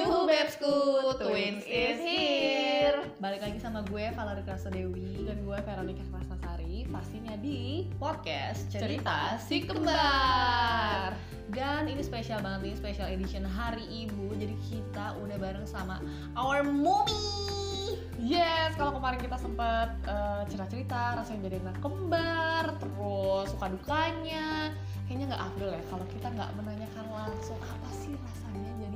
Yuhu Bebsku, Twins is here. Balik lagi sama gue Valerie Krasa Dewi. Dan gue Veronica Krasnasari Pastinya di Podcast Cerita Si Kembar. Dan ini spesial banget nih, special edition Hari Ibu. Jadi kita udah bareng sama our mommy Yes, kalau kemarin kita sempat uh, cerita-cerita rasanya jadi anak kembar, terus suka dukanya, kayaknya nggak afdol ya kalau kita nggak menanyakan langsung apa sih rasanya jadi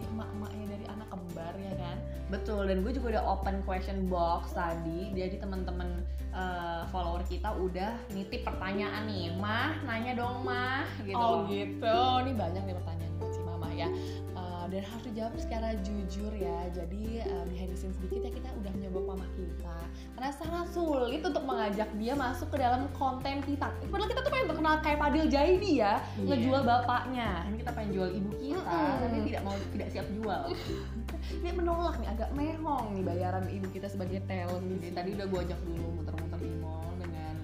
kembar ya kan? Betul, dan gue juga udah open question box tadi Jadi teman-teman uh, follower kita udah nitip pertanyaan nih Mah, nanya dong mah gitu Oh gitu, ini banyak nih pertanyaan si mama ya. Uh, dan harus dijawab secara jujur ya. Jadi uh, behind the scenes sedikit ya kita udah mencoba mama kita. Karena sangat sulit untuk mengajak dia masuk ke dalam konten kita. Padahal kita tuh pengen terkenal kayak Padil Jaidi ya, Iya. ngejual bapaknya. Ini kita pengen jual ibu kita, Mm-mm. tapi tidak mau tidak siap jual Dia menolak nih, agak mehong nih bayaran ibu kita sebagai talent di Jadi tadi udah gue ajak dulu muter-muter di mall dengan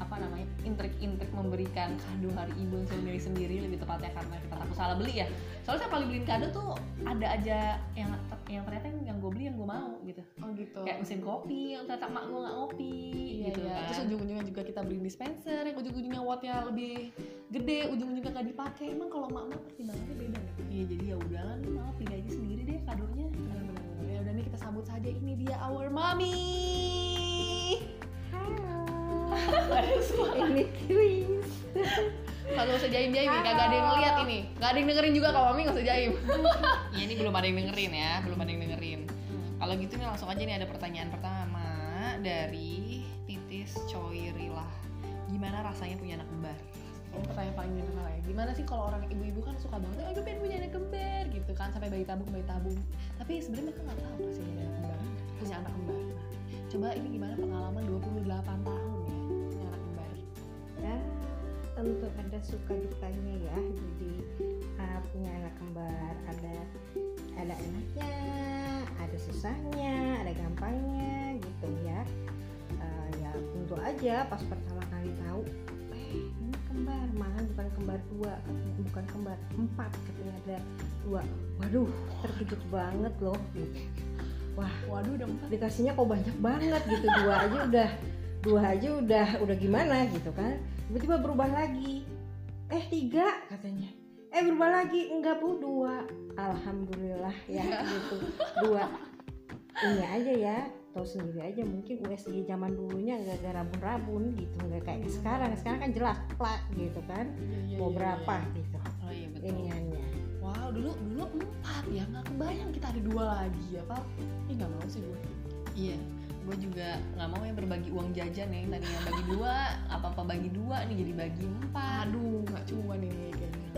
apa namanya intrik-intrik memberikan kado hari ibu sendiri-sendiri lebih tepatnya karena kita takut salah beli ya. Soalnya saya paling beliin kado tuh ada aja yang yang ternyata yang, gue beli yang gue mau gitu Oh gitu. kayak mesin kopi yang ternyata mak gue nggak ngopi Iya, gitu iya. kan Terus ujung-ujungnya juga kita beli dispenser yang ujung-ujungnya wattnya lebih gede, ujung-ujungnya nggak dipakai. Emang kalau mak-mak pertimbangannya beda nggak? iya jadi ya udahlah nih mau pilih aja sendiri deh kadonya Benar-benar. Ya udah nih kita sambut saja ini dia our mommy. Suara. ini twins Kagak usah jaim jaim nih, kagak ada yang ngeliat ini. Gak ada yang dengerin juga kalau mami gak usah jaim. ya ini belum ada yang dengerin ya belum ada yang dengerin kalau gitu nih langsung aja nih ada pertanyaan pertama dari titis coirilah gimana rasanya punya anak kembar Ini pertanyaan paling general ya. Gimana sih kalau orang ibu-ibu kan suka banget, oh gue pengen punya anak kembar gitu kan sampai bayi tabung bayi tabung. Tapi sebenarnya mereka nggak tahu sih punya anak kembar, punya anak kembar. Nah, coba ini gimana pengalaman 28 tahun ya punya anak kembar. ya tentu ada suka dukanya ya. Jadi uh, punya anak kembar ada ada enaknya ada susahnya ada gampangnya gitu ya. Uh, ya tentu aja pas pertama kali tahu eh ini kembar malah bukan kembar dua bukan kembar empat katanya ada dua. Waduh terkejut banget loh. Gitu wah Waduh udah empat. dikasihnya kok banyak banget gitu. Dua aja udah dua aja udah udah gimana gitu kan tiba-tiba berubah lagi. Eh tiga katanya. Eh berubah lagi. Enggak bu. Dua. Alhamdulillah ya gitu. Dua. Ini aja ya. Tahu sendiri aja mungkin USG zaman dulunya nggak ada rabun-rabun gitu. Nggak kayak sekarang. Sekarang kan jelas plak gitu kan. Iya, mau berapa gitu. Oh iya betul. Iniannya Wow, dulu dulu empat ya, nggak kebayang kita ada dua lagi ya, Pak. Ih nggak mau sih gue. iya gue juga nggak mau yang berbagi uang jajan ya yang tadinya bagi dua apa apa bagi dua nih jadi bagi empat Aduh, nggak cuan ini kayaknya.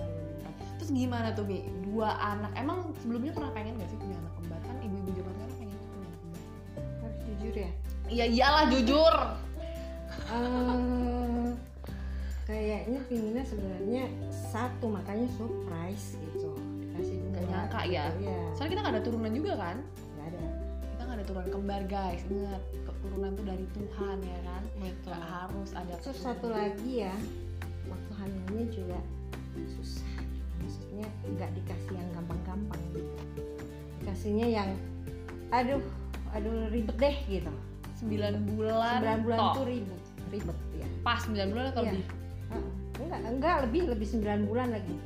Terus gimana tuh Mi? Dua anak, emang sebelumnya pernah pengen gak sih punya anak kembar? Kan ibu-ibu zaman sekarang pengen punya anak kembar. harus jujur ya Iya iyalah jujur. Eh, kayaknya pinginnya sebenarnya satu makanya surprise gitu dikasih dua nyangka ya? gitu, ya Soalnya kita nggak ada turunan juga kan? nggak ada Kita nggak ada turunan kembar guys. Ingat, keturunan tuh dari Tuhan ya kan. betul Nggak harus ada. terus satu lagi ya waktu hamilnya juga susah maksudnya nggak dikasih yang gampang-gampang gitu dikasihnya yang aduh aduh ribet deh gitu Sembilan bulan. sembilan bulan toh. tuh ribet ribet ya Pas sembilan bulan atau Iya. lebih? Enggak enggak lebih lebih sembilan bulan lagi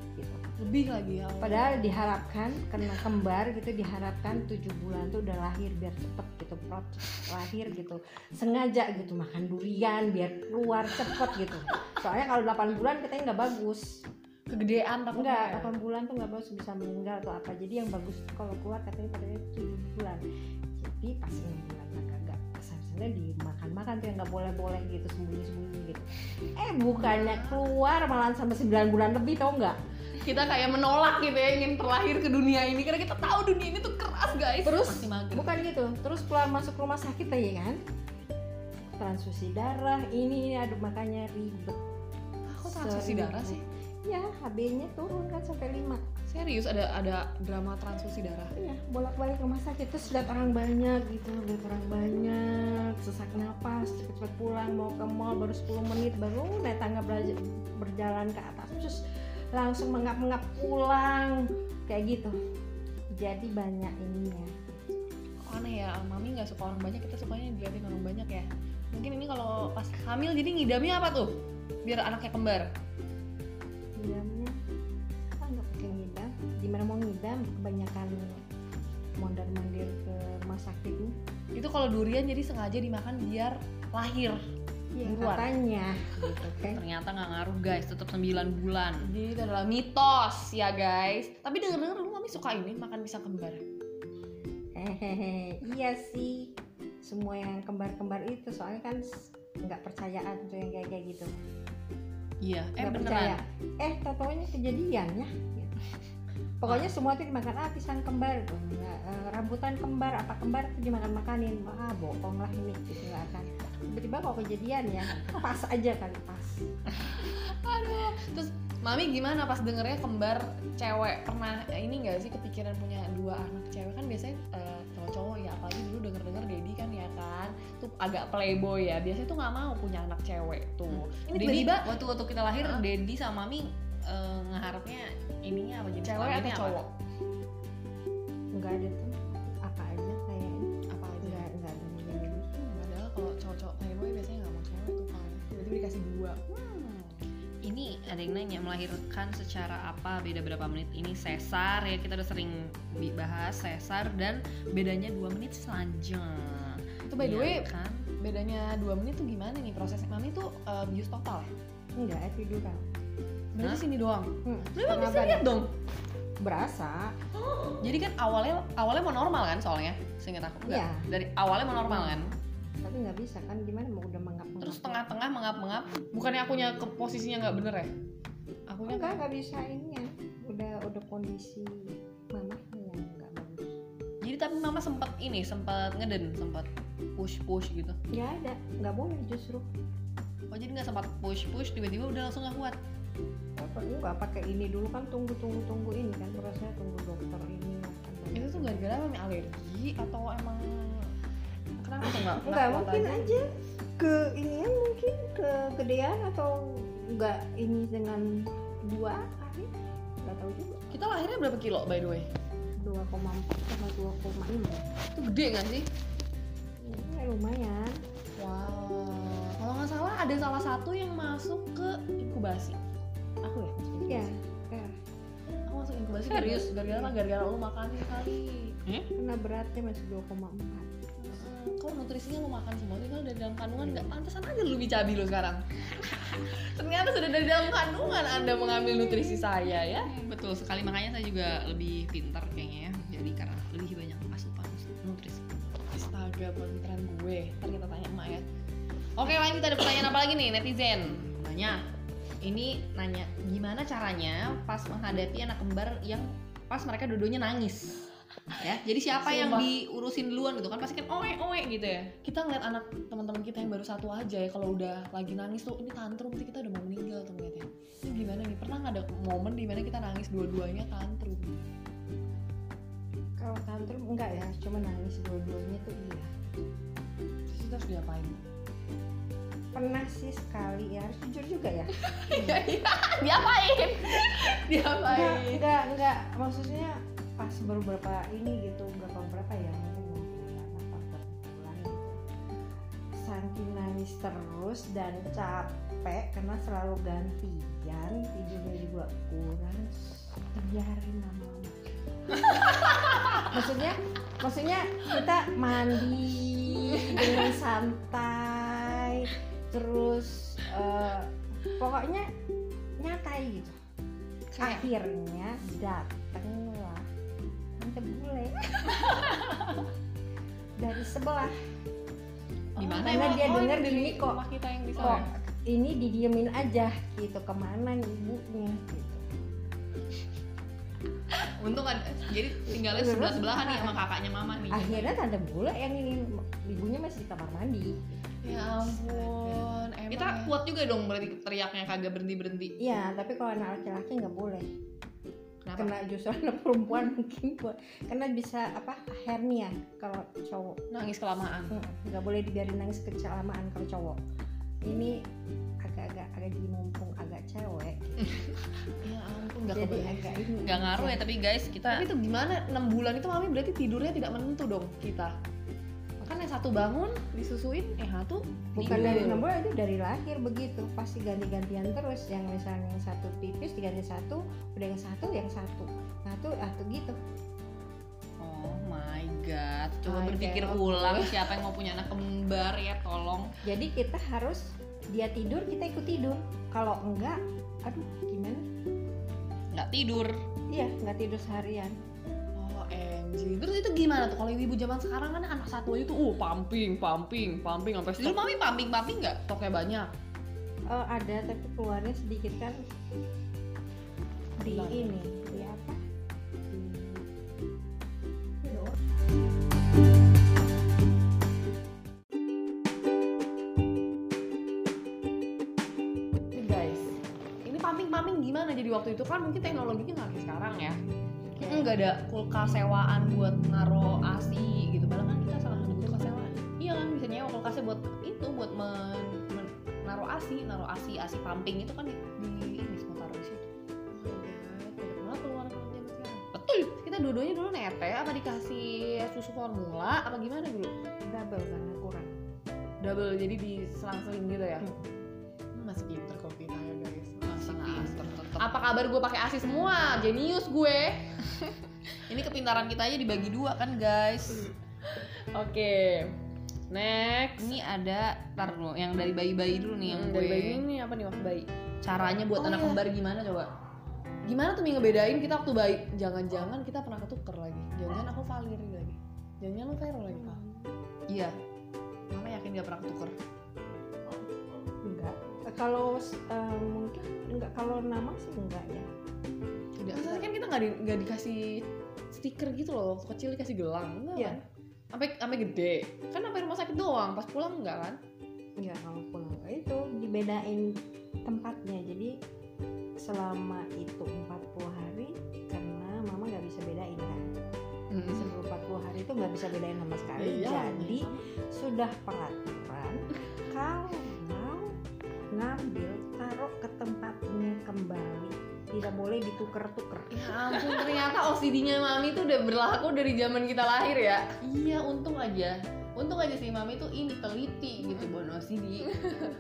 Lebih lagi ya. Padahal diharapkan karena kembar gitu diharapkan tujuh bulan tuh udah lahir biar cepet gitu proses lahir gitu sengaja gitu makan durian biar keluar cepet gitu soalnya kalau 8 bulan katanya nggak bagus kegedean takutnya. enggak ya. 8 bulan tuh nggak bagus bisa meninggal atau apa jadi yang bagus kalau keluar katanya katanya tujuh bulan jadi pas 6 bulan agak agak kesannya dimakan-makan tuh yang nggak boleh-boleh gitu sembunyi-sembunyi gitu eh bukannya keluar malah sampai 9 bulan lebih tau nggak kita kayak menolak gitu ya ingin terlahir ke dunia ini. Karena kita tahu dunia ini tuh keras guys. Terus, bukan gitu. Terus keluar masuk rumah sakit aja kan? Transfusi darah ini ini aduh makanya ribet. Kok transfusi Seribu. darah sih? Ya HB-nya turun kan sampai 5 serius ada ada drama transfusi darah? Iya bolak-balik rumah sakit. Terus lihat orang banyak gitu lihat orang banyak sesak napas cepet-cepet pulang mau ke mall baru 10 menit baru naik tangga berja- berjalan ke atas. Terus langsung mengap-mengap pulang kayak gitu. Jadi banyak ininya. Aneh ya mami nggak suka orang banyak kita sukanya diliatin orang banyak ya. Mungkin ini kalau pas hamil jadi ngidamnya apa tuh? Biar anaknya kembar. Ngidamnya? Kan nggak pakai ngidam? Gimana mau ngidam? Kebanyakan mondar mandir ke rumah sakit. Itu kalau durian jadi sengaja dimakan biar lahir ya, Buruan. katanya. Gitu kan. Ternyata nggak ngaruh guys. Tetap 9 bulan. Jadi itu adalah mitos ya guys. Tapi denger denger lu mami suka ini makan pisang kembar. Hehehe. Iya sih. Semua yang kembar-kembar itu soalnya kan nggak percayaan tuh yang kayak kayak gitu. Iya. Eh nggak beneran. percaya. Eh tau-taunya kejadian ya. Pokoknya semua tuh dimakan ah pisang kembar. Tuh Nggak, eh, rambutan kembar apa kembar tuh dimakan makanin ah bohong lah ini. Gitu nggak akan tiba-tiba kok kejadian ya? Pas aja kali pas. Aduh terus mami gimana pas dengernya kembar cewek? Pernah ini nggak sih kepikiran punya dua anak cewek? Kan biasanya eh, cowok-cowok ya apalagi dulu denger denger Dedi kan ya kan tuh agak playboy ya. Biasanya tuh nggak mau punya anak cewek tuh. Ini Dedi tiba-tiba waktu waktu kita lahir Hah? Dedi sama Mami eh, ngeharapnya ininya apa jenis cewek atau cowok? Nggak ada tuh kalau cowok-cowok playboy biasanya nggak mau cewek tuh kan tiba-tiba dikasih dua. Hmm. Ini ada yang nanya melahirkan secara apa? Beda berapa menit? Ini sesar ya kita udah sering bahas sesar dan bedanya dua menit saja. itu by the Iya way kan? bedanya dua menit tuh gimana nih prosesnya? Mami tuh eh, bius total ya? Enggak epidural berarti Hah? sini doang? Hmm, lu emang bisa lihat dong? Berasa. Jadi kan awalnya awalnya mau normal kan soalnya? Seingat aku. Nggak, Iya. dari awalnya mau normal kan tapi nggak bisa kan gimana mau udah mengap terus tengah-tengah mengap-mengap bukannya akunya ke posisinya nggak bener ya? Akunya enggak nggak? bisa ini ya. Udah udah kondisi mamanya yang nggak bagus. Jadi tapi mama sempat ini sempat ngeden sempat push push gitu? Nggak ada nggak boleh justru. Oh jadi nggak sempat push push tiba-tiba udah langsung nggak kuat? Apa lu nggak pakai ini dulu kan tunggu tunggu tunggu ini kan prosesnya tunggu dokter ini banyak. itu tuh gara-gara alergi atau emang kenapa tuh nggak nggak mungkin aja? ke inian mungkin ke gedean atau nggak ini dengan dua kali nggak tahu juga. Kita lahirnya berapa kilo by the way? 2,4 sama 2,5 itu gede nggak sih? Ya lumayan. Wow. Kalau nggak salah ada salah satu yang masuk ke inkubasi. Aku ya iya. ya, aku masuk inkubasi Serius? gara-gara gara-gara lu makan kali karena beratnya masih 2,4 Hmm, kau nutrisinya lu makan semua tinggal dari dalam kandungan nggak pantesan aja lu lebih cabi lu sekarang. Ternyata sudah dari dalam kandungan anda mengambil nutrisi saya ya. Betul sekali. Makanya saya juga lebih pintar kayaknya ya. Jadi karena lebih banyak asupan nutrisi. astaga pinteran gue. Ntar kita tanya emak ya. Oke lanjut ada pertanyaan apa lagi nih netizen? Nanya. Ini nanya gimana caranya pas menghadapi anak kembar yang pas mereka dua-duanya nangis ya jadi siapa yang Sumpah. diurusin duluan gitu kan? Pasti kan oe oe gitu ya? Kita ngeliat anak teman-teman kita yang baru satu aja ya kalau udah lagi nangis tuh ini tantrum berarti kita udah mau meninggal tuh ngeliatnya. Ini gimana nih? Pernah nggak ada momen di mana kita nangis dua-duanya tantrum? Kalau tantrum enggak ya cuma nangis dua-duanya tuh iya. Terus kita harus diapain? Pernah sih sekali ya harus jujur juga ya. Iya iya. Diapain? Enggak diapain enggak enggak. Maksudnya pas baru berapa ini gitu berapa berapa ya mungkin berapa bulan gitu. Saking nangis terus dan capek karena selalu gantian tidurnya juga kurang biarin lama-lama. Maksudnya maksudnya kita mandi dengan santai terus eh, pokoknya nyatai gitu. Akhirnya datanglah tante bule dari sebelah Karena emang? dia Oh, denger ini dari gini kok. kita yang di kok ini didiemin aja gitu ke mana nih ibunya gitu Untung ada jadi tinggalnya sebelah sebelahan nih sama kakaknya mama nih. akhirnya tante bule yang ini ibunya masih di kamar mandi ya ampun emang Kita kuat juga dong berarti teriaknya kagak berhenti berhenti. Iya, tapi kalau anak laki-laki nggak boleh. Kenapa? Kena justru anak perempuan mungkin buat karena bisa apa hernia kalau cowok. nangis kelamaan nggak boleh dibiarin nangis kecelamaan kalau cowok. Ini agak-agak agak jadi mumpung agak cewek. ya ampun nggak jadi kebayang agak ini nggak ngaruh ya tapi guys kita tapi itu gimana 6 bulan itu mami berarti tidurnya tidak menentu dong kita kan yang satu bangun disusuin yang satu bukan tidur. dari enam bulan itu dari lahir begitu. Pasti ganti-gantian terus yang misalnya yang satu tipis diganti satu udah yang satu yang satu. Satu satu gitu. Oh my god. Coba My berpikir God. ulang siapa yang mau punya anak kembar ya tolong. Jadi kita harus dia tidur kita ikut tidur. Kalau enggak aduh gimana? Nggak tidur. Iya nggak tidur seharian MG terus itu gimana tuh? Kalau ibu zaman sekarang kan anak satu aja tuh uh pumping pumping pumping sampai dulu stok. mami pumping pumping nggak? Stoknya banyak. Oh, ada tapi keluarnya sedikit kan di Bentar. ini di apa? Guys ini pumping pumping gimana jadi waktu itu? Kan mungkin teknologinya nggak kayak sekarang ya kita nggak ada kulkas sewaan buat naro asi gitu. Padahal kan kita salah satu kulkas sewaan. Iya kan bisa nyewa kulkasnya buat itu buat men, men- naro asi naro asi asi pumping itu kan di, di ini semua taruh di situ. Malah keluar kalau sekarang. betul kita dua-duanya dulu nete apa dikasih susu formula apa gimana dulu? Double karena kurang. Double jadi diselang-seling gitu ya? Hmm. Masih pinter kok kita ya guys. Masih pinter apa kabar gue pakai asi semua? Jenius gue ini kepintaran kita aja dibagi dua kan guys. Oke next. Ini ada tar dulu yang dari bayi-bayi dulu nih yang Hmm, gue. dari bayi ini apa nih waktu bayi? Caranya buat Oh, anak iya. kembar gimana coba? Gimana tuh Mi ngebedain kita waktu bayi? Jangan-jangan kita pernah ketuker lagi. Jangan-jangan aku Valeri lagi. Jangan-jangan lu Vero lagi Val iya. Mama yakin gak pernah ketuker? Enggak. Kalau eh, mungkin enggak. Kalau nama sih enggak ya. Tidak. Maksudnya kan kita nggak di, nggak dikasih stiker gitu loh waktu kecil dikasih gelang enggak Iya. kan? Sampai sampai gede. Kan sampai rumah sakit doang pas pulang enggak kan? Enggak kalau pulang itu dibedain tempatnya. Jadi selama itu 40 hari karena mama nggak bisa bedain kan? Sebelum 40 hari itu nggak bisa bedain sama sekali. Iya. jadi sudah peraturan kalau ngambil taruh ke tempatnya kembali tidak boleh ditukar-tukar Ya ampun ternyata OCD-nya Mami tuh udah berlaku dari zaman kita lahir ya. Iya untung aja. Untung aja sih Mami tuh ini teliti gitu bon OCD.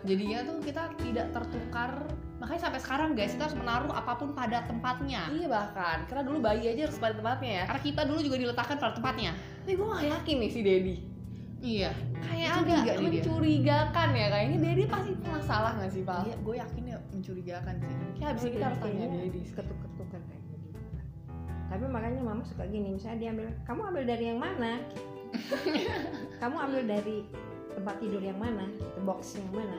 Jadinya tuh kita tidak tertukar. makanya sampai sekarang guys kita harus menaruh apa pun pada tempatnya Iya bahkan karena dulu bayi aja harus pada tempatnya ya. karena kita dulu juga diletakkan pada tempatnya Tapi gue gak yakin nih si Dedi. Iya. Kayak Curiga agak nih dia. mencurigakan ya kayaknya Dedi pasti pernah salah gak sih Pak? iya gue yakin ya mencurigakan sih. Kayak abis ini kita harus tanya Dedi. ketuk-ketukan kayak gitu tapi makanya mama suka gini misalnya dia ambil kamu ambil dari yang mana? Kamu ambil dari tempat tidur yang mana? gitu, box yang mana?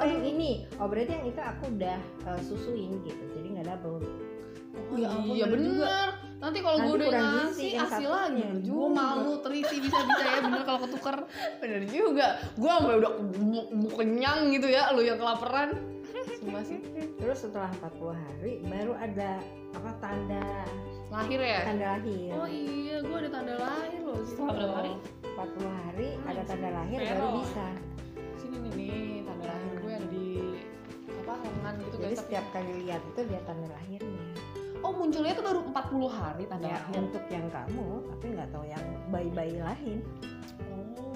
Oh yang ini. Oh berarti yang itu aku udah uh, susuin gitu. Jadi nggak double. Oh, ya ampun, iya bener. bener. juga. Nanti kalau gue udah ngasih hasil satunya. lagi gue malu teliti bisa-bisa ya bener kalau ketuker Bener juga. Gue sampai udah kenyang gitu ya, lu yang kelaparan. Sumpah sih. terus setelah 40 hari baru ada apa tanda Lahir ya? tanda lahir Oh iya, gue ada tanda lahir loh. Setelah berapa hari? 40 hari Hmm, ada tanda lahir baru bisa Sini nih, nih tanda lahir gue ada di apa lengan gitu jadi guys. Tapi- setiap kali lihat itu dia tanda lahirnya Oh munculnya tuh baru 40 hari tanda ya lahir. untuk yang kamu tapi nggak tahu yang bayi-bayi lain Oh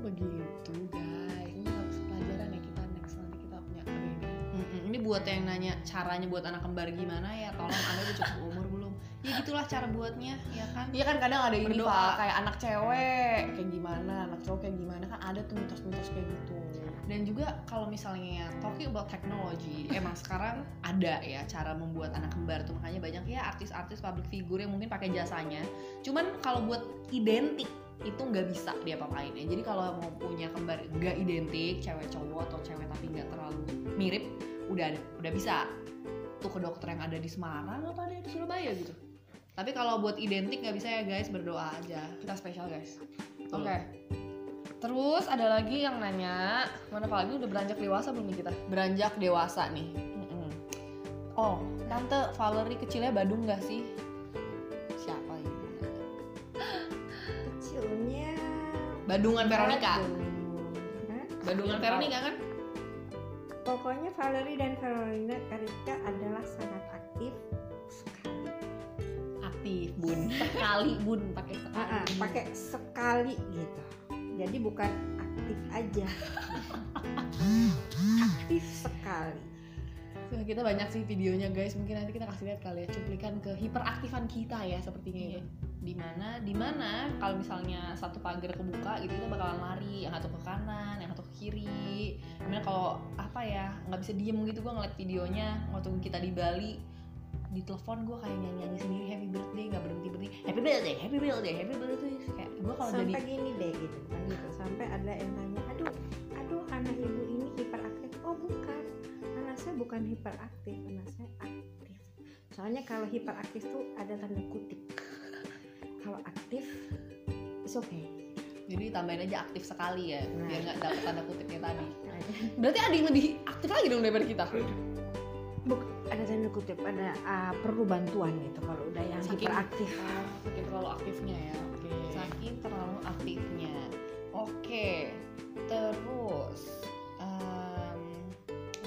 begitu guys. Ini harus pelajaran ya kita next nanti kita punya baby. Mm-mm, ini buat yang nanya caranya buat anak kembar gimana ya tolong anda cukup ya gitulah cara buatnya ya kan? Iya kan kadang ada ini. Pak, kayak anak cewek kayak gimana, anak cowok kayak gimana kan ada tuh mitos-mitos kayak gitu. dan juga kalau misalnya talking about technology emang sekarang ada ya cara membuat anak kembar tuh. Makanya banyak ya artis-artis public figure yang mungkin pakai jasanya. Cuman kalau buat identik itu nggak bisa dia papain ya. Jadi kalau mau punya kembar nggak identik cewek cowok atau cewek tapi nggak terlalu mirip udah ada udah bisa. Tuh ke dokter yang ada di Semarang apa ada di Surabaya gitu tapi kalau buat identik nggak bisa ya guys berdoa aja Kita spesial guys. Oke. Terus ada lagi yang nanya, mana Pak ini udah beranjak dewasa belum nih kita? beranjak dewasa nih Mm-mm. Oh, tante Valerie kecilnya Badung gak sih? Siapa ini? kecilnya Badungan Veronica. Badungan Veronica kan? pokoknya Valerie dan Verona Karika adalah sangat aktif bun. Sekali bun pakai sekali. Pakai sekali gitu. Jadi bukan aktif aja. Aktif sekali. Kita banyak sih videonya guys. Mungkin nanti kita kasih lihat kali ya cuplikan ke hiperaktifan kita ya sepertinya Iya. itu di mana di mana kalau misalnya satu pagar kebuka gitu kita bakalan lari. Yang satu ke kanan yang satu ke kiri. Gimana kalau apa ya nggak bisa diem gitu gue ngeliat videonya waktu kita di Bali di telepon gue kayak nyanyi nyanyi sendiri happy birthday nggak berhenti berhenti happy birthday happy birthday happy birthday kayak gue kalau sampai jadi gini deh gitu kan gitu. Sampai ada yang nanya aduh aduh anak ibu ini hiperaktif. Oh bukan. Anak saya bukan hiperaktif anak saya aktif. Soalnya kalau hiperaktif tuh ada tanda kutip. Kalau aktif it's okay. Jadi tambahin aja aktif sekali ya Nah. biar nggak dapet tanda kutipnya tadi. Berarti ada yang lebih aktif lagi dong daripada kita ada tanda kutip ada ah, perlu bantuan gitu kalau udah yang Saking- hiperaktif. Oh, saking terlalu aktifnya ya oke. Saking terlalu aktifnya. Oke terus em,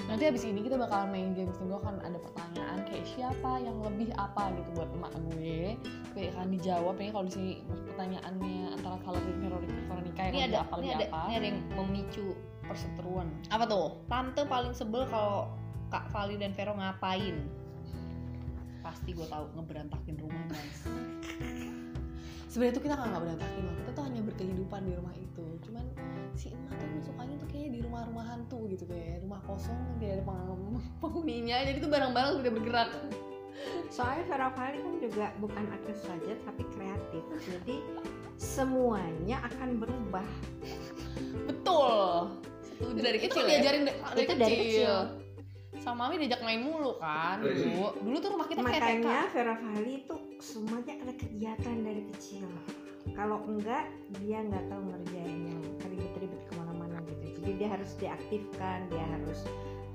nanti abis ini kita bakal main games nih. Gue akan ada pertanyaan kayak siapa yang lebih apa gitu buat emak gue. Kayak akan dijawab nih kalau di sini pertanyaannya antara Valerie dan Veronica. Veronica yang ini lebih ada apa ini lebih ada apa? ini ada yang memicu perseteruan. Apa tuh? Tante paling sebel kalau kak Vali dan Vero ngapain? Pasti gue tahu ngeberantakin rumah guys. Sebenarnya tuh kita nggak berantakin loh kita tuh hanya berkehidupan di rumah itu. Cuman si emak tuh sukanya tuh kayak di rumah-rumah hantu gitu kayak rumah kosong tidak ada peng- penghuninya. Jadi tuh barang-barang tidak bergerak. Soalnya Vera Vali kan juga bukan aktif saja tapi kreatif. Jadi semuanya akan berubah. Betul. Itu dari itu kecil ya? diajarin da- dari Itu kecil. dari kecil. Sama mami diajak main mulu kan dulu dulu tuh rumah kita kayak TK makanya Vera Vali itu semuanya ada kegiatan dari kecil. Kalau enggak dia nggak tahu ngerjain yang ribet-ribet ke mana-mana gitu. Jadi dia harus diaktifkan dia harus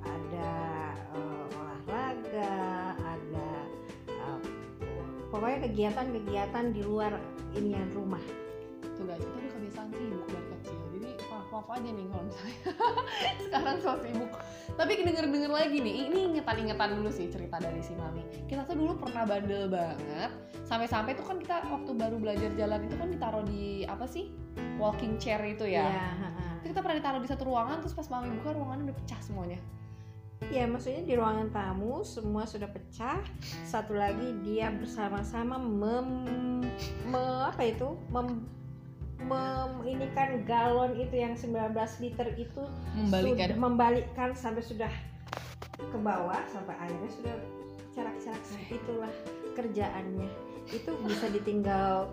ada eh, olahraga ada eh, pokoknya kegiatan-kegiatan di luar inian rumah. Tuh guys kita udah kebiasaan sibuk dari kecil maaf maaf aja nih kalau misalnya. Sekarang so sibuk. Tapi denger denger lagi nih ini ingetan ingetan dulu sih cerita dari si mami. Kita tuh dulu pernah bandel banget. Sampai sampai tuh kan kita waktu baru belajar jalan itu kan ditaruh di apa sih? Walking chair itu ya? Iya. Itu kita pernah ditaruh di satu ruangan terus pas mami buka ruangannya udah pecah semuanya. Ya maksudnya di ruangan tamu semua sudah pecah. Satu lagi dia bersama-sama mem, me- apa itu? Mem, mem- ini kan galon itu yang 19 liter itu membalikan. sudah membalikkan sampai sudah ke bawah sampai airnya sudah cerak-cerak itulah kerjaannya. Itu bisa ditinggal.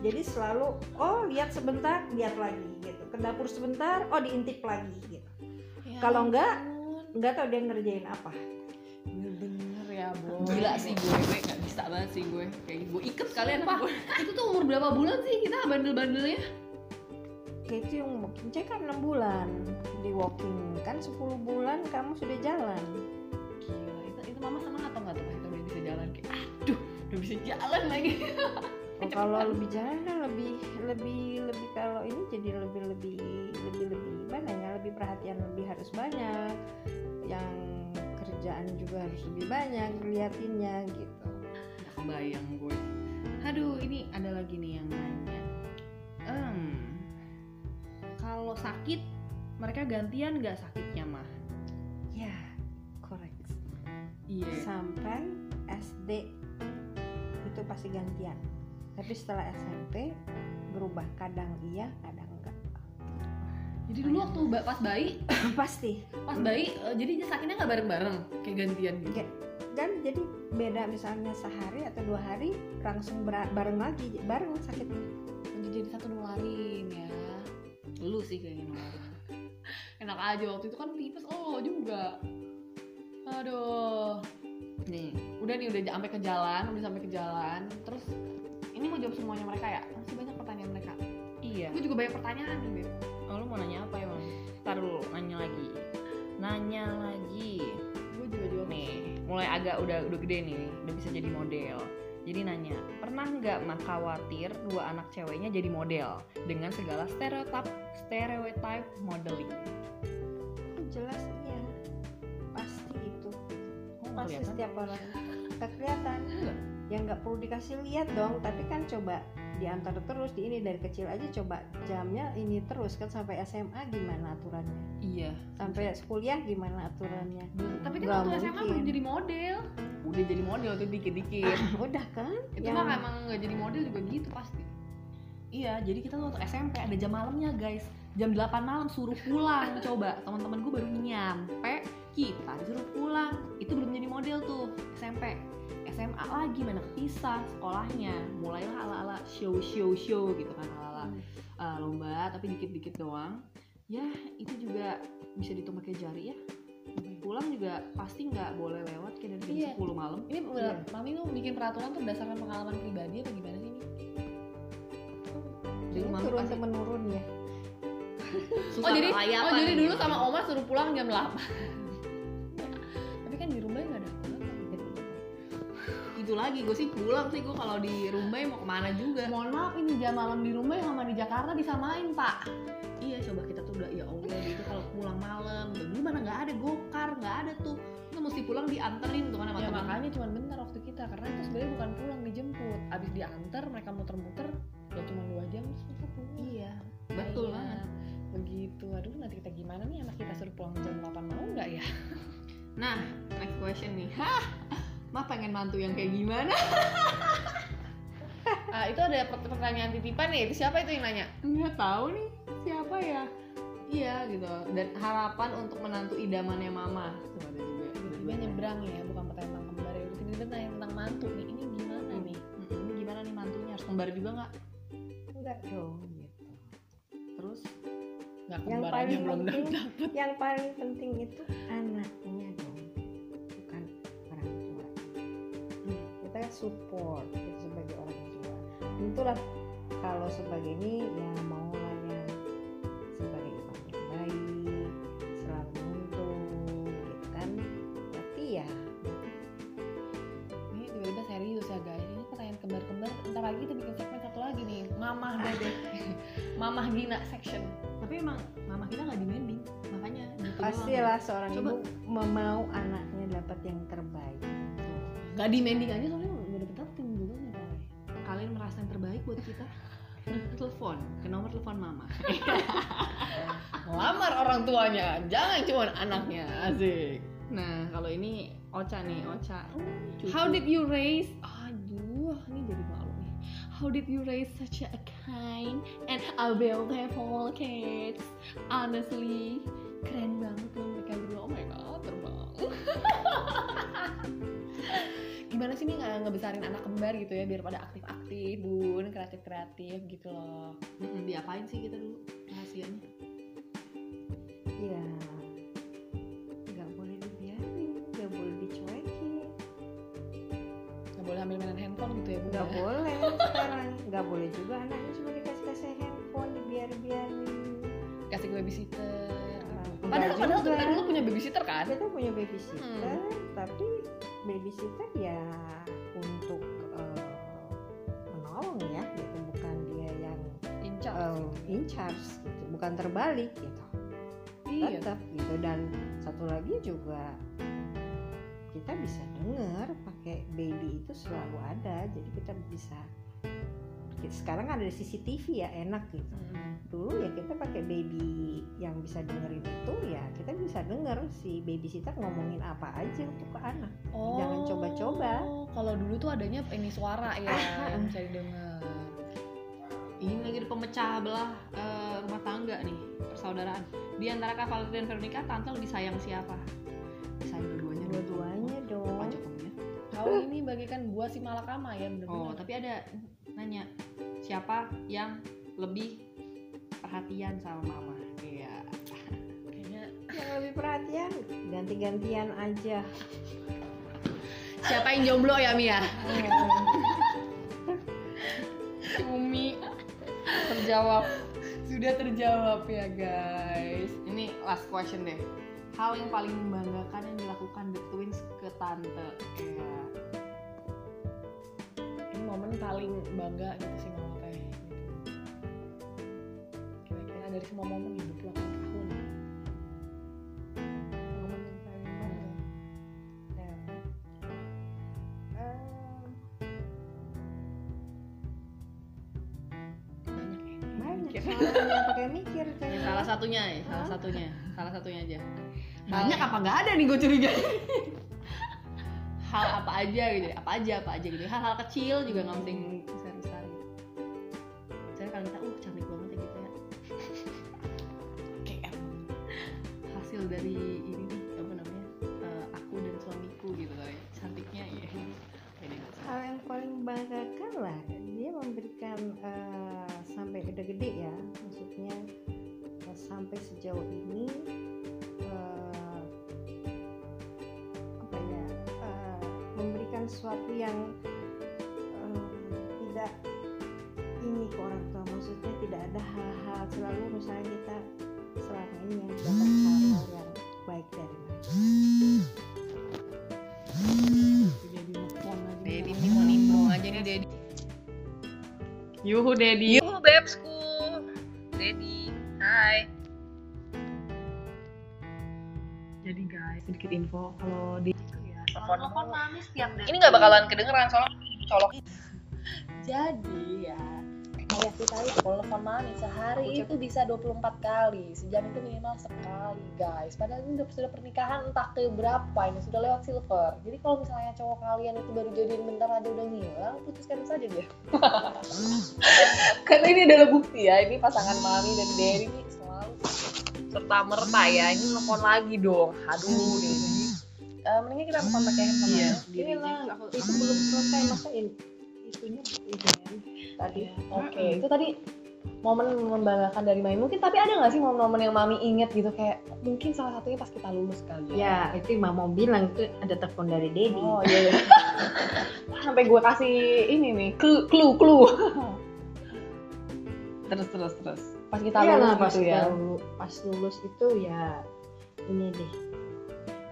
Jadi selalu oh lihat sebentar lihat lagi gitu. Ke dapur sebentar oh diintip lagi gitu. Ya Kalau enggak, ampun. nggak tahu dia ngerjain apa. Bener-bener ya bo gila sih gue gue bisa banget sih gue. Kayak gue iket kalian apa itu tuh umur berapa bulan sih kita bandel-bandelnya? Kayak itu yang walking cek kan 6 bulan. Di walking kan 10 bulan kamu sudah jalan. Gila itu, itu mama seneng atau nggak tuh kita udah bisa jalan kayak aduh udah bisa jalan lagi. Oh, kalau lebih jalan kan lebih lebih lebih kalau ini jadi lebih lebih lebih lebih mana ya? Lebih perhatian lebih harus banyak. Yang kerjaan juga harus lebih banyak liatinnya gitu kebayang gue. Aduh ini ada lagi nih yang nanya. Em kalau sakit mereka gantian nggak sakitnya mah? Ya correct. Iya. Sampai SD itu pasti gantian. Tapi setelah SMP berubah. Kadang iya kadang enggak jadi dulu waktu pas bayi? Pasti. Pas bayi eh, jadi sakitnya nggak bareng-bareng kayak gantian gitu? Dan jadi beda misalnya sehari atau dua hari langsung bareng lagi bareng sakitnya. Jadi satu nularin ya. Lu sih kayaknya nomor enak aja waktu itu kan tipes oh juga. Aduh. Nih udah nih udah sampai ke jalan udah sampai ke jalan. Terus ini mau jawab semuanya mereka ya? Masih banyak pertanyaan mereka. Iya. Gue juga banyak pertanyaan nih Beb. oh, lu mau nanya apa ya bang ntar dulu nanya lagi. Nanya lagi. Gue juga jawab. Nih mulai agak udah udah gede nih udah bisa jadi model. Jadi nanya pernah nggak mah khawatir dua anak ceweknya jadi model dengan segala stereotip stereotype modeling? Jelas iya. Pasti itu. Oh, pasti kelihatan? setiap orang. Kelihatan. Enggak. ya nggak perlu dikasih lihat dong tapi kan coba diantar terus di ini dari kecil aja coba jamnya ini terus kan sampai SMA gimana aturannya? Iya. Sampai kuliah gimana aturannya? Tapi Nggak kan waktu SMA mungkin. belum jadi model. Udah jadi model tuh dikit-dikit. Udah kan? Itu Ya. mah emang nggak jadi model juga gitu pasti. Iya jadi kita tuh waktu SMP ada jam malamnya guys. Jam 8 malam suruh pulang coba. Teman-teman gue baru nyampe kita disuruh pulang. Itu belum jadi model tuh SMP SMA lagi mana kepisah sekolahnya. Mulailah ala-ala show show show gitu kan ala-ala uh, lomba tapi dikit-dikit doang. Ya itu juga bisa dihitung pakai jari ya. Pulang juga pasti nggak boleh lewat kayak dari jam Iya. 10 malam. Ini bener, mami tuh bikin peraturan tuh berdasarkan pengalaman pribadi apa gimana sih ini Jadi mami turun pasti menurun ya? Suka oh jadi oh jadi dulu sama Oma suruh pulang jam 8 tapi kan di rumah nggak itu lagi. Gue sih pulang sih gue kalau di Rumbai mau ke mana juga. Mohon maaf ini jam malam di rumah sama di Jakarta disamain pak. Iya coba kita tuh udah ya allah gitu. Kalau pulang malam dulu mana nggak ada gokar nggak ada tuh. Kita mesti pulang dianterin tuh kan sama ya temen. makanya cuma bentar waktu kita karena itu sebenarnya bukan pulang dijemput. Abis diantar mereka muter-muter ya cuma dua jam terus mereka pulang. Iya betul Iya, banget. begitu. Aduh nanti kita gimana nih? Anak kita suruh pulang jam 8 mau nggak ya? Nah next question nih. hah mah pengen mantu yang kayak gimana? Ah, itu ada per- pertanyaan titipan nih. Itu siapa itu yang nanya? Nggak tahu nih siapa ya? Iya gitu. Dan harapan untuk menantu idamannya mama. Ada juga. Tiba-tiba nyebrang ya bukan pertanyaan tentang kembar ya. Tiba-tiba tanya tentang mantu nih. Ini gimana nih? Mm-mm, ini gimana nih mantunya? Harus kembar juga nggak? Enggak dong. Gitu. Terus? Nggak yang kembar aja paling belum penting dapet. yang paling penting itu anaknya dong kita support kita sebagai orang tua. Tentulah kalau sebagai ini ya mau lah yang sebagai ibu yang baik selalu nuntung gitu kan? Tapi ya. Ini tiba-tiba serius ya guys. Ini pertanyaan kembar-kembar. Ntar lagi kita bikin segmen satu lagi nih. Mamah dede. Mamah Gina section. Tapi emang mama kita nggak demanding makanya gitu pastilah seorang Coba. ibu memau anaknya dapat yang terbaik. Nggak demanding aja soalnya buat kita? Telepon ke nomor telepon mama. Ngelamar orang tuanya jangan cuma anaknya asik. Nah kalau ini Ocha nih Ocha. Cucu. how did you raise aduh ini jadi malu nih. How did you raise such a kind and a beautiful kids? Honestly keren banget loh mereka berdua. Oh my god terbang gimana sih nih nggak ngebesarin anak kembar gitu ya biar pada aktif-aktif bun kreatif-kreatif gitu loh. Mm-mm, diapain sih kita dulu rahasianya? Ya nggak boleh dibiarin nggak boleh dicuekin. Nggak boleh ambil mainan handphone gitu ya bun nggak ya? boleh sekarang. Nggak boleh juga anaknya cuma dikasih kasih handphone dibiar-biarin. Kasih ke babysitter padahal enggak padahal juga. kita dulu punya babysitter kan? Kita punya babysitter Hmm. tapi babysitter ya untuk eh, menolong ya gitu. Bukan dia yang in charge. gitu. in charge gitu. Bukan terbalik gitu. Iya. Tetap gitu. Dan satu lagi juga kita bisa dengar pakai baby itu selalu ada. Jadi kita bisa sekarang ada CCTV ya enak gitu Mm. dulu ya kita pakai baby yang bisa dengerin itu ya kita bisa denger si babysitter ngomongin apa aja untuk ke anak Oh, Jangan coba-coba. Kalau dulu tuh adanya ini suara ya Ah, yang bisa didengar. ini lagi ada pemecah belah eh, rumah tangga nih persaudaraan di antara Kak Valerie dan Veronica tante lebih sayang siapa sayang dua-duanya dong. dua-duanya dong ya. Kau ini bagikan buah si malakama ya oh bener-bener. tapi ada nanya siapa yang lebih perhatian sama mama? Iya. Kayaknya yang lebih perhatian ganti-gantian aja. Siapa yang jomblo ya Mia? Umi. Terjawab. Sudah terjawab ya guys. ini last question deh. Hal yang paling membanggakan yang dilakukan the twins ke tante. Iya. Ini momen paling bangga gitu sih mama teh gitu. kira-kira dari semua momen hidup lo tahun gitu momen yang paling bangga. Ya. Banyak banyak soalnya. pakai mikir ya, kayak. salah satunya ya salah satunya salah satunya aja. Banyak apa nggak ada nih gue curiga. hal apa aja gitu apa aja apa aja gitu hal-hal kecil juga nggak penting sesuatu yang eh, tidak ini ke orang tua. Maksudnya tidak ada hal-hal selalu misalnya kita selama ini yang dapat hal-hal yang baik dari mereka. Jadi nelfon aja. Dedi nimbo nimbo aja nih Dedi yuhu dedi Yuhu bebsku. Dedi Hai jadi guys sedikit info. Kalau di Telepon mami setiap Ini gak bakalan kedengeran soalnya colok. Jadi ya kayak kita itu kalau telepon mami sehari itu bisa 24 kali sejam itu minimal sekali guys. Padahal ini udah sudah pernikahan entah ke berapa ini sudah lewat silver. Jadi kalau misalnya cowok kalian itu baru jadian bentar aja udah ngilang putuskan saja dia. Karena ini adalah bukti ya ini pasangan mami dan Derry ini selalu serta merta ya ini telepon lagi dong. Aduh nih Eh, mendingan kita telepon pakai handphone Iya, ya. Ini lah, aku itu belum selesai masa in- itunya ini kan tadi Iya, Oke, itu tadi momen membanggakan dari Mami. Mungkin tapi ada nggak sih momen-momen yang Mami inget gitu kayak mungkin salah satunya pas kita lulus kali ya itu mama mau bilang itu ada telepon dari Dedi Oh iya. iya. Sampai gue kasih ini nih clue clue clue. terus terus terus. Pas kita Iya lulus lah, pas gitu ya. pas lulus itu ya ini deh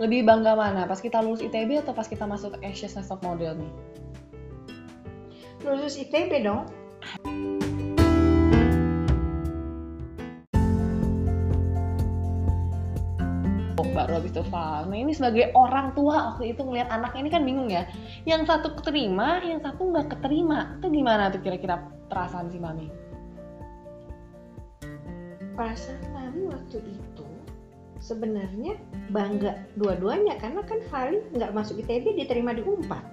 Lebih bangga mana? Pas kita lulus ITB atau pas kita masuk Asia's Next Top Model nih? lulus ITB dong Oh, baru habis itu. Nah ini sebagai orang tua waktu itu ngeliat anaknya ini kan bingung ya. Yang satu keterima, yang satu nggak keterima. Itu gimana tuh kira-kira perasaan si Mami? perasaan mami waktu itu sebenarnya bangga dua-duanya karena kan Fali nggak masuk ITB diterima di Unpad.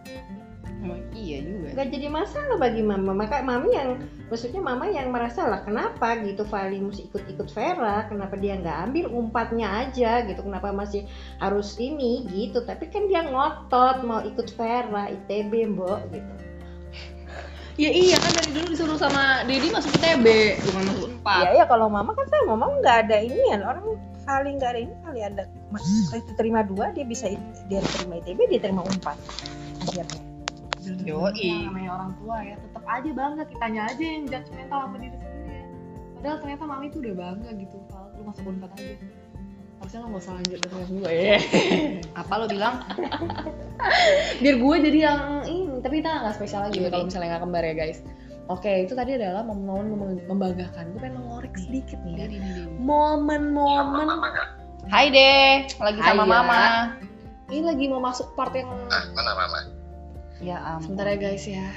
Oh, iya juga. Nggak jadi masalah bagi mama. Maka mami yang maksudnya mama yang merasa lah kenapa gitu Fali mesti ikut-ikut Vera? Kenapa dia nggak ambil umpatnya aja? Gitu. Kenapa masih harus ini gitu. Tapi kan dia ngotot mau ikut Vera ITB mbok gitu. Ya iya kan dari dulu disuruh sama Dedi masuk ITB bukan masuk empat Iya ya kalau mama kan sama mama nggak ada ini ya orang Fali nggak ada ini kali ada itu terima dua dia bisa dia terima ITB dia terima umpat akhirnya Yoi. Namanya orang tua ya, tetap aja bangga kitanya aja yang judgmental sama diri sendiri ya. Padahal ternyata mami tuh udah bangga gitu, Val. Lu masuk unpad aja. Harusnya lo gak usah lanjut ke gue ya. Apa lo bilang? Biar gue jadi yang ini, tapi kita gak spesial lagi ya Iya, kalau Ri. misalnya gak kembar ya guys. Oke, itu tadi adalah momen-momen mem- membanggakan. Gue pengen ngorek sedikit nih ya. Momen-momen Hai deh, lagi sama Hai, ya. mama. ini lagi mau masuk part yang mana mama Ya ampun. sebentar ya guys ya.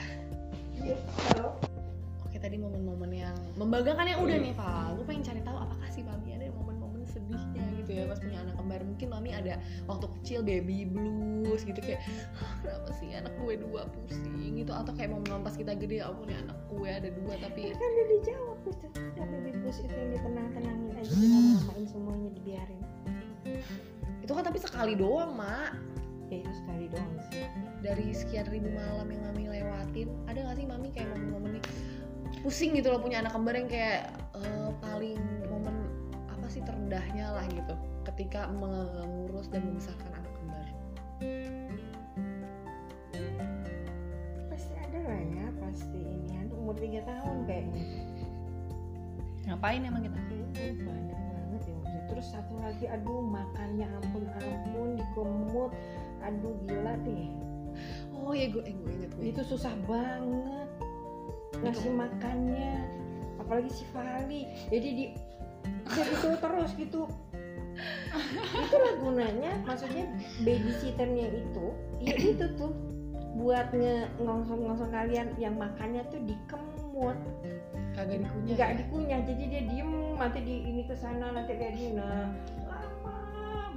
Oke tadi momen-momen yang membanggakan yang udah nih Val Gue pengen cari tahu apakah sih Mami ada momen-momen sedihnya gitu ya pas punya anak kembar Mungkin Mami ada waktu kecil baby blues gitu kayak "Ah, Kenapa sih anak gue dua pusing? Gitu. Atau kayak momen pas kita gede ya ampun ya anak gue ada dua tapi kan udah dijawab itu tapi bibus itu yang ditenang-tenangin aja dinamain semuanya dibiarin. Itu kan tapi sekali doang mak. Ya itu sekali doang sih. Dari sekian ribu malam yang Mami lewatin Ada gak sih Mami kayak momen-momen nih pusing gitu loh punya anak kembar yang kayak eh, paling momen apa sih terendahnya lah gitu ketika mengurus dan membesarkan anak kembar. Pasti ada lah ya pasti ini aduh umur tiga tahun kayaknya. Ngapain emang kita? Kayaknya banyak banget ya maksudnya. terus satu lagi aduh makannya ampun ampun dikemut aduh gila deh. Oh ya gue eh, gue inget gue itu susah banget ngasih makannya apalagi si Fali jadi di gitu terus gitu itulah gunanya maksudnya babysitternya itu ya itu tuh buat nge ngosong-ngosong kalian yang makannya tuh dikemut. Kagak dikunyah nggak ya? dikunyah jadi dia diem nanti di ini ke sana nanti dia di nah lama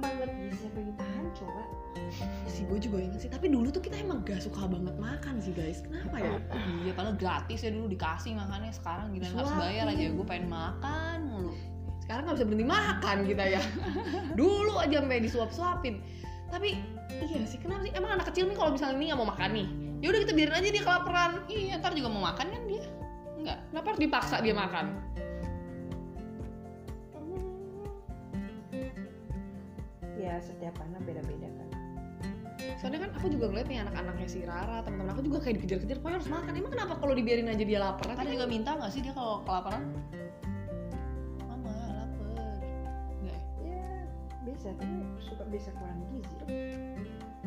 banget. Bisa pengen tahan coba? Si gue juga inget sih tapi dulu tuh kita emang gak suka banget makan sih guys. Kenapa ya? Iya padahal gratis ya dulu dikasih makannya. Sekarang gila harus bayar aja gue pengen makan mulu sekarang nggak bisa berhenti makan kita ya. Dulu aja sampai disuap-suapin. Tapi iya sih kenapa sih? Emang anak kecil nih kalau misalnya ini nggak mau makan nih ya udah kita biarin aja dia kelaparan. Iya ntar juga mau makan kan dia? Enggak kenapa harus dipaksa dia makan? Ya setiap anak beda-beda kan. Soalnya kan aku juga ngeliat nih anak-anaknya si Rara teman-teman aku juga kayak dikejar-kejar pokoknya harus makan. Emang kenapa kalau dibiarin aja dia lapar? Kan juga minta nggak sih dia kalau kelaparan bisa tapi suka bisa kurang gizi.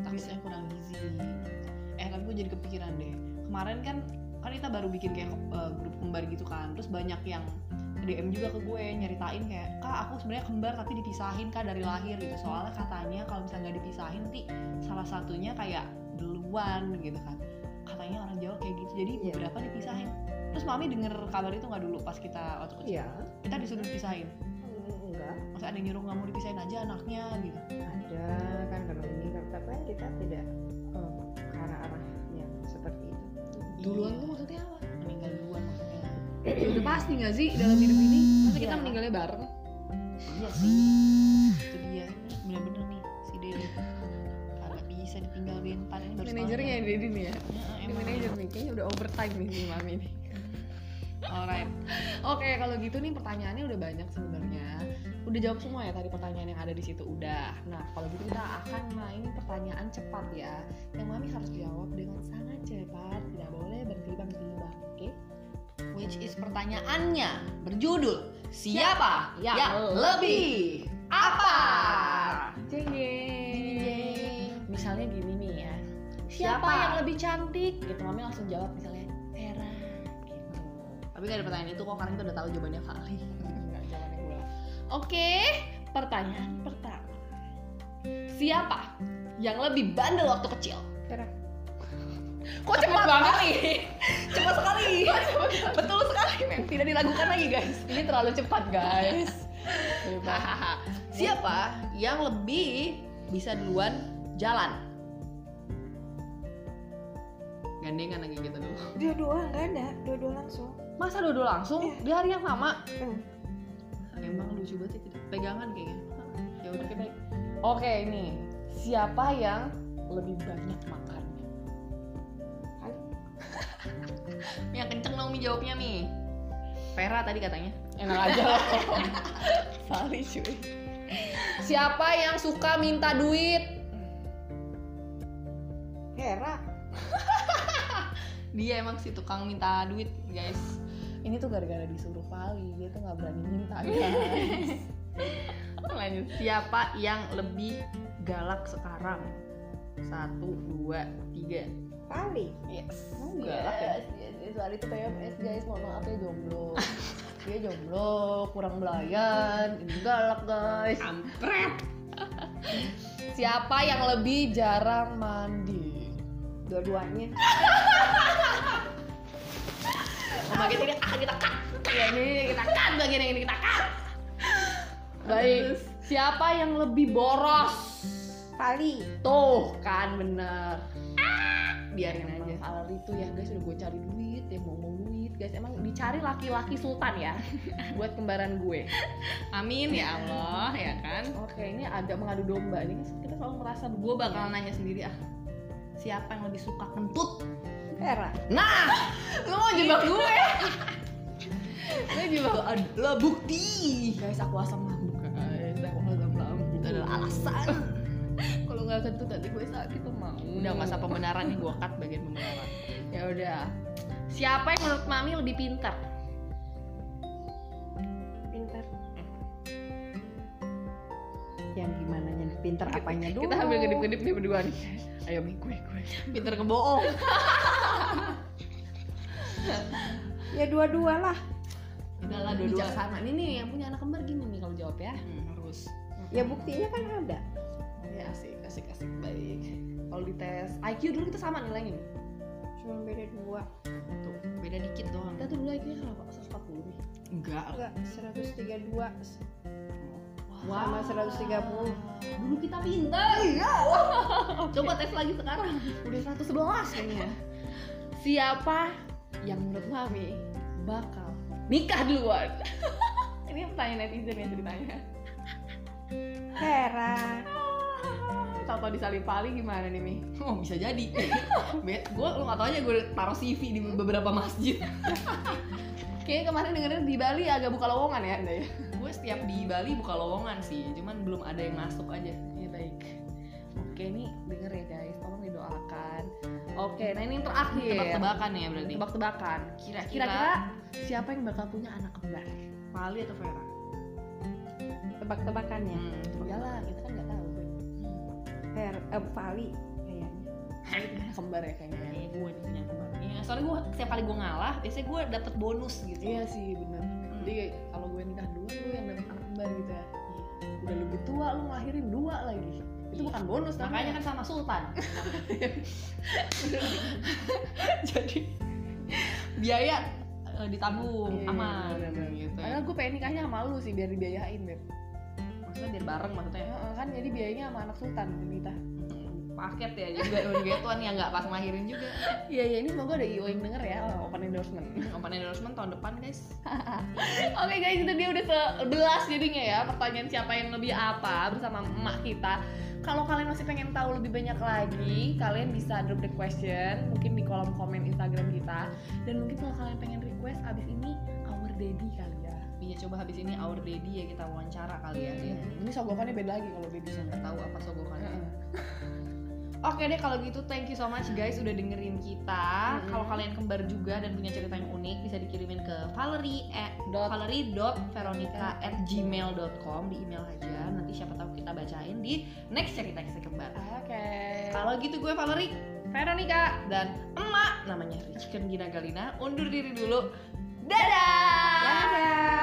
Takutnya kurang gizi. Eh tapi gue jadi kepikiran deh. Kemarin kan kan kita baru bikin kayak eh, grup kembar gitu kan. Terus banyak yang DM juga ke gue nyeritain kayak kak aku sebenarnya kembar tapi dipisahin kak dari lahir gitu. Soalnya katanya kalau misalnya nggak dipisahin nanti salah satunya kayak duluan gitu kan. Katanya orang Jawa kayak gitu jadi Iya. beberapa dipisahin? Terus mami denger kabar itu nggak dulu pas kita waktu kecil? Iya. Kita disuruh dipisahin Hmm, masa ada yang nyuruh nggak mau dipisahin aja anaknya gitu ada kan kalau ini tapi kan kita tidak eh, ke arah-arah yang seperti itu duluan Iya. tuh maksudnya apa meninggal duluan maksudnya Ya udah pasti nggak sih dalam hidup ini masa kita Iya. meninggalnya bareng Iya sih. Itu dia. Bener-bener nih si Dede. Kagak bisa ditinggalin. Ntar ini baru manajernya yang Dedi nih ya. Ya, manajer nih kayaknya udah overtime nih si mami nih Alright. Oke, kalau gitu nih pertanyaannya udah banyak sebenarnya. Udah jawab semua ya tadi pertanyaan yang ada di situ udah. Nah, kalau gitu kita akan main pertanyaan cepat ya. Yang mami harus jawab dengan sangat cepat, tidak boleh bertimbang timbang Oke? Which is pertanyaannya berjudul Siapa yang yang lebih apa? Jeng jeng. Misalnya gini nih ya. Siapa, Siapa? yang lebih cantik? Gitu mami langsung jawab misalnya. Tapi gak ada pertanyaan itu kok karena kita udah tahu jawabannya kali. Oke, pertanyaan pertama. Siapa yang lebih bandel waktu kecil? Kok cepet banget nih? Cepat sekali. Betul sekali, men. Tidak diragukan lagi, guys. Ini terlalu cepat, guys. Siapa yang lebih bisa duluan jalan? Gandengan lagi gitu dulu. dua-dua nggak ada dua-dua langsung Masa dua langsung Iya. di hari yang sama? Hmm. Emang lucu banget sih tidak pegangan kayaknya. Ya udah kita Oke, ini. Siapa yang lebih banyak makan? yang kenceng dong mi jawabnya mi. Vera tadi katanya. Enak aja loh. Sali cuy. Siapa yang suka minta duit? Hera Dia emang si tukang minta duit guys. Ini tuh gara-gara disuruh Pali, dia tuh nggak berani minta guys. Lanjut. Siapa yang lebih galak sekarang? Satu, dua, tiga. Pali Yes. Oh, galak ya? Yes, yes, yes. Soal itu PMS guys, mohon maaf ya jomblo. Dia jomblo, kurang belayan, ini galak guys. Ampret. Siapa yang lebih jarang mandi? dua-duanya Kita ini akan kita cut. Ya ini kita cut bagian yang ini kita cut. Baik. Siapa yang lebih boros? Pali Tuh kan bener. Biarin Emang aja. Al itu ya guys udah gue cari duit ya ngomong duit guys emang dicari laki-laki sultan ya buat kembaran gue Amin ya Allah ya kan. oke ini agak mengadu domba ini kan kita selalu merasa Gue bakal nanya sendiri ah. Siapa yang lebih suka kentut? Hera Nah, lu mau jebak gue? gue juga Itu adalah bukti. guys aku asam lambung guys aku asam lambung Itu adalah alasan. kalau nggak kentut nanti gue sakit tuh mau Udah nggak usah pembenaran nih gue cut bagian pembenaran. ya udah siapa yang menurut mami lebih pintar yang gimana yang pintar apanya dulu kita ambil kedip-kedip nih berdua nih. Ayo gue gue Pinter kebohong. ya dua-dua lah. Udah lah dua-dua. bijaksana ini nih yang punya anak kembar gini nih kalau jawab ya. Hmm, harus. ya buktinya kan ada. Ya asik asik asik. Baik. Kalau dites IQ dulu kita sama nilainya nih cuma beda dua. Tuh beda dikit doang. Kita tuh dulu IQ nya kenapa? 140 nih. Enggak. Enggak 132 Wow. sama 130 dulu kita pintar iya. Coba tes lagi sekarang. Udah 111 kayaknya. Siapa yang menurut mami bakal nikah duluan? Ini pertanyaan netizen ya ceritanya Hera. Tahu di Salipali gimana nih Mi? oh bisa jadi. Gue lu gak tau aja gue taruh CV di beberapa masjid. Kayaknya kemarin dengerin di Bali agak buka lowongan ya Anda ya? Gue setiap di Bali buka lowongan sih cuman belum ada yang masuk aja. Iya baik. Oke nih denger ya guys, tolong didoakan. Oke, nah ini yang terakhir. Tebak-tebakan ya berarti? Tebak-tebakan. Kira-kira siapa yang bakal punya anak kembar? Pali atau Vera? Tebak-tebakannya? Hmm, tebak- Iyalah, kita kan nggak tahu. Hera eh, Pali kayaknya. Kembar ya kayaknya. Ya. Gue nih punya kembar. Iya, soalnya gue setiap kali gue ngalah biasanya gue dapet bonus gitu. Iya sih bener. Jadi kalau gue nikah dua, lu yang dapet anak kembar gitu ya. Udah lebih tua, lu ngelahirin dua lagi. Itu bukan bonus makanya kan sama Sultan. Jadi biaya eh, ditanggung Iya, aman gitu. Ya. Padahal gue pengen nikahnya sama lu sih biar dibiayain Beb. Maksudnya biar bareng maksudnya? Kan jadi biayanya sama anak sultan kita paket ya juga tuan yang nggak pas ngelahirin juga Iya iya ini semoga ada IO yang denger ya open endorsement. open endorsement tahun depan guys Oke guys itu dia udah sebelas jadinya ya pertanyaan siapa yang lebih apa bersama emak kita. Kalau kalian masih pengen tahu lebih banyak lagi, kalian bisa drop the question mungkin di kolom komen Instagram kita. Dan mungkin kalau kalian pengen request abis ini our daddy kali ya. iya coba habis ini our daddy ya kita wawancara kali ya dia Ini sogokannya beda lagi kalau sama. nggak tahu apa sogokannya. Oke deh kalau gitu thank you so much guys udah dengerin kita. Mm-hmm. Kalau kalian kembar juga dan punya cerita yang unik bisa dikirimin ke Valerie dot dot Veronica at com di email aja. Nanti siapa tahu kita bacain di next cerita kita kembar. Oke. Okay. Kalau gitu gue Valerie, Veronica dan emak namanya richken Gina Galina undur diri dulu. Dadah. Dadah.